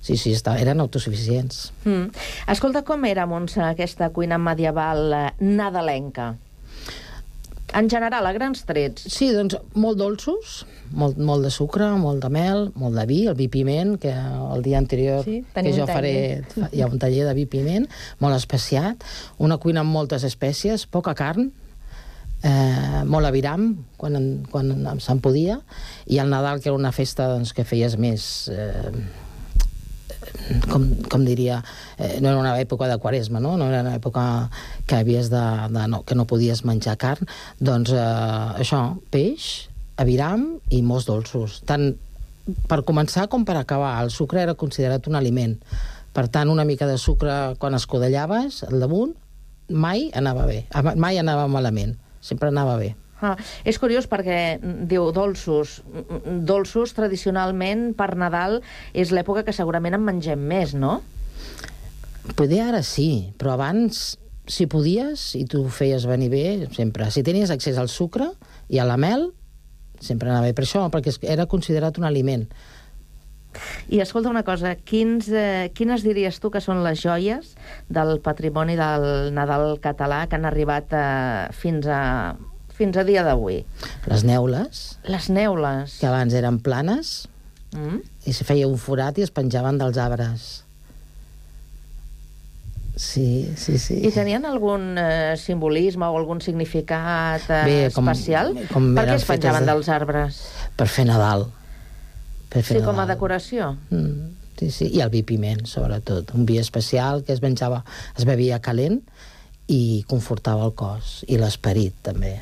Sí, sí, està, eren autosuficients. Mm. Escolta, com era, Montse, aquesta cuina medieval eh, nadalenca? En general, a grans trets. Sí, doncs molt dolços, molt, molt de sucre, molt de mel, molt de vi, el vi piment, que el dia anterior Sí, que jo faré, hi ha un taller de vi piment, molt especiat, una cuina amb moltes espècies, poca carn, eh, molt aviram, quan, en- quan en- se'n podia, i el Nadal, que era una festa doncs, que feies més... Eh, com, com diria, eh, no era una època de quaresma, no? no era una època que havies de, de no, que no podies menjar carn, doncs eh, això, peix, aviram i molts dolços. Tant per començar com per acabar. El sucre era considerat un aliment. Per tant, una mica de sucre quan escodellaves al damunt mai anava bé, mai anava malament, sempre anava bé. Ah, és curiós perquè mm, diu dolços. Mm, Dolços, tradicionalment, per Nadal, és l'època que segurament en mengem més, no? Poder ara sí, però abans, si podies i tu ho feies venir bé, sempre. Si tenies accés al sucre i a la mel, sempre anava bé. Per això, perquè era considerat un aliment. I escolta una cosa, quins, eh, quines diries tu que són les joies del patrimoni del Nadal català que han arribat eh, fins a fins a dia d'avui? Les neules, Les neules. que abans eren planes, Mm? i se feia un forat i es penjaven dels arbres. Sí, sí, sí. I tenien algun eh, simbolisme o algun significat eh, Bé, com- especial? com per què es penjaven de- dels arbres? Per fer Nadal. Per fer Sí, com a Nadal. decoració? Mm, sí, sí. I el vi piment, sobretot. Un vi especial que es menjava, es bevia calent i confortava el cos. I l'esperit, també.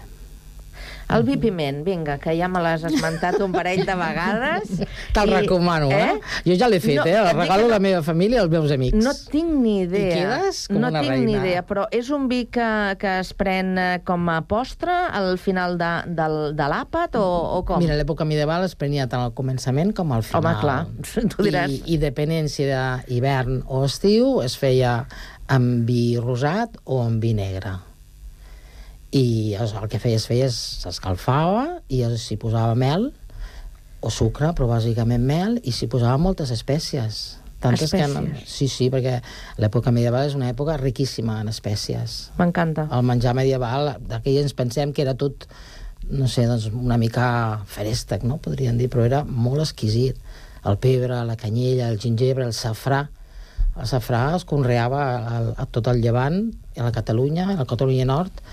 El vi piment, vinga, que ja me l'has esmentat un parell de vegades. Te'l recomano, eh? Jo ja l'he fet, No, eh? El regalo a la meva família i als meus amics. No tinc ni idea. I quedes com no una tinc ni reina. idea, però és un vi que, que es pren eh, com a postre al final de, del, de l'àpat o, o com? Mira, l'època medieval es prenia tant al començament com al final. Home, clar, [LAUGHS] tu diràs. I, i depenent si era hivern o estiu, es feia amb vi rosat o amb vi negre. I el que feies, feies, s'escalfava i s'hi posava mel o sucre, però bàsicament mel, i s'hi posava moltes espècies. Tantes que... Espècies. Sí, sí, perquè l'època medieval és una època riquíssima en espècies. M'encanta. El menjar medieval, d'aquell ens pensem que era tot, no sé, doncs una mica ferèstec, no?, podríem dir, però era molt exquisit. El pebre, la canyella, el gingebre, el safrà. El safrà es conreava a, a tot el llevant, a la Catalunya, a la Catalunya Nord.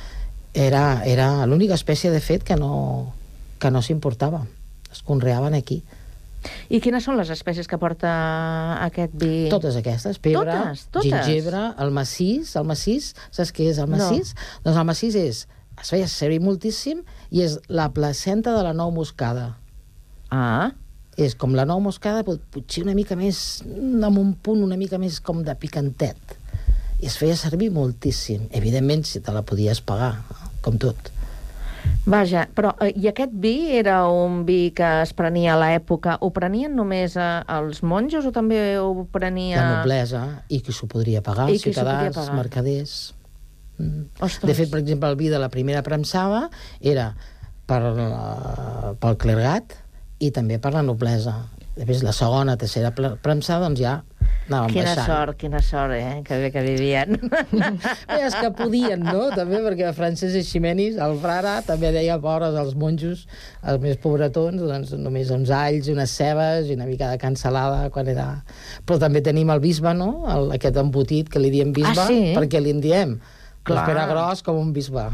Era, era l'única espècie, de fet, que no, que no s'importava. Es conreaven aquí. I quines són les espècies que porta aquest vi? Totes aquestes, pebre, Totes? Totes? gingebre, el massís, el massís, saps què és el No. massís? Doncs el massís és, es feia servir moltíssim i és la placenta de la nou moscada. Ah. És com la nou moscada, però potser una mica més, amb un punt una mica més com de picantet. I es feia servir moltíssim. Evidentment, si te la podies pagar, com tot. Vaja, però eh, i aquest vi era un vi que es prenia a l'època, ho prenien només eh, els monjos o també ho prenia... La noblesa, i qui s'ho podria pagar, I ciutadans, pagar. mercaders... Mm. Ostres. De fet, per exemple, el vi de la primera premsada era per la, pel clergat i també per la noblesa. Després, la segona, tercera premsada, doncs ja anàvem Quina baixant. sort, quina sort, eh? Que bé que vivien. Bé, és que podien, no? També perquè Francesc Eiximenis, el frare, també deia pobres als monjos, els més pobretons, doncs només uns alls, unes cebes i una mica de cansalada quan era... Però també tenim el bisbe, no? El, aquest embotit que li diem bisbe, Ah, sí? perquè li en diem. Clar. Clar. Era gros com un bisbe.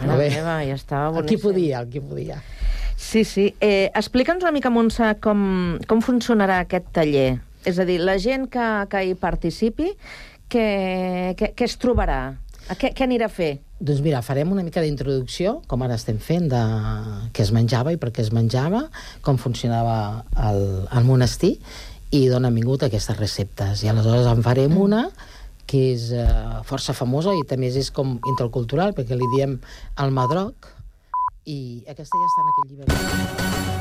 Mare meva, ja estava El qui boníssim. podia, el qui podia. Sí, sí. Eh, Explica'ns una mica, Montse, com, com funcionarà aquest taller. És a dir, la gent que, que hi participi, què, què, què es trobarà? A què, què anirà a fer? Doncs mira, farem una mica d'introducció, com ara estem fent, de què es menjava i per què es menjava, com funcionava el, el monestir, i d'on han vingut aquestes receptes. I aleshores en farem una que és eh, força famosa i també és com intercultural, perquè li diem el madroc, i aquesta ja està en aquell llibre.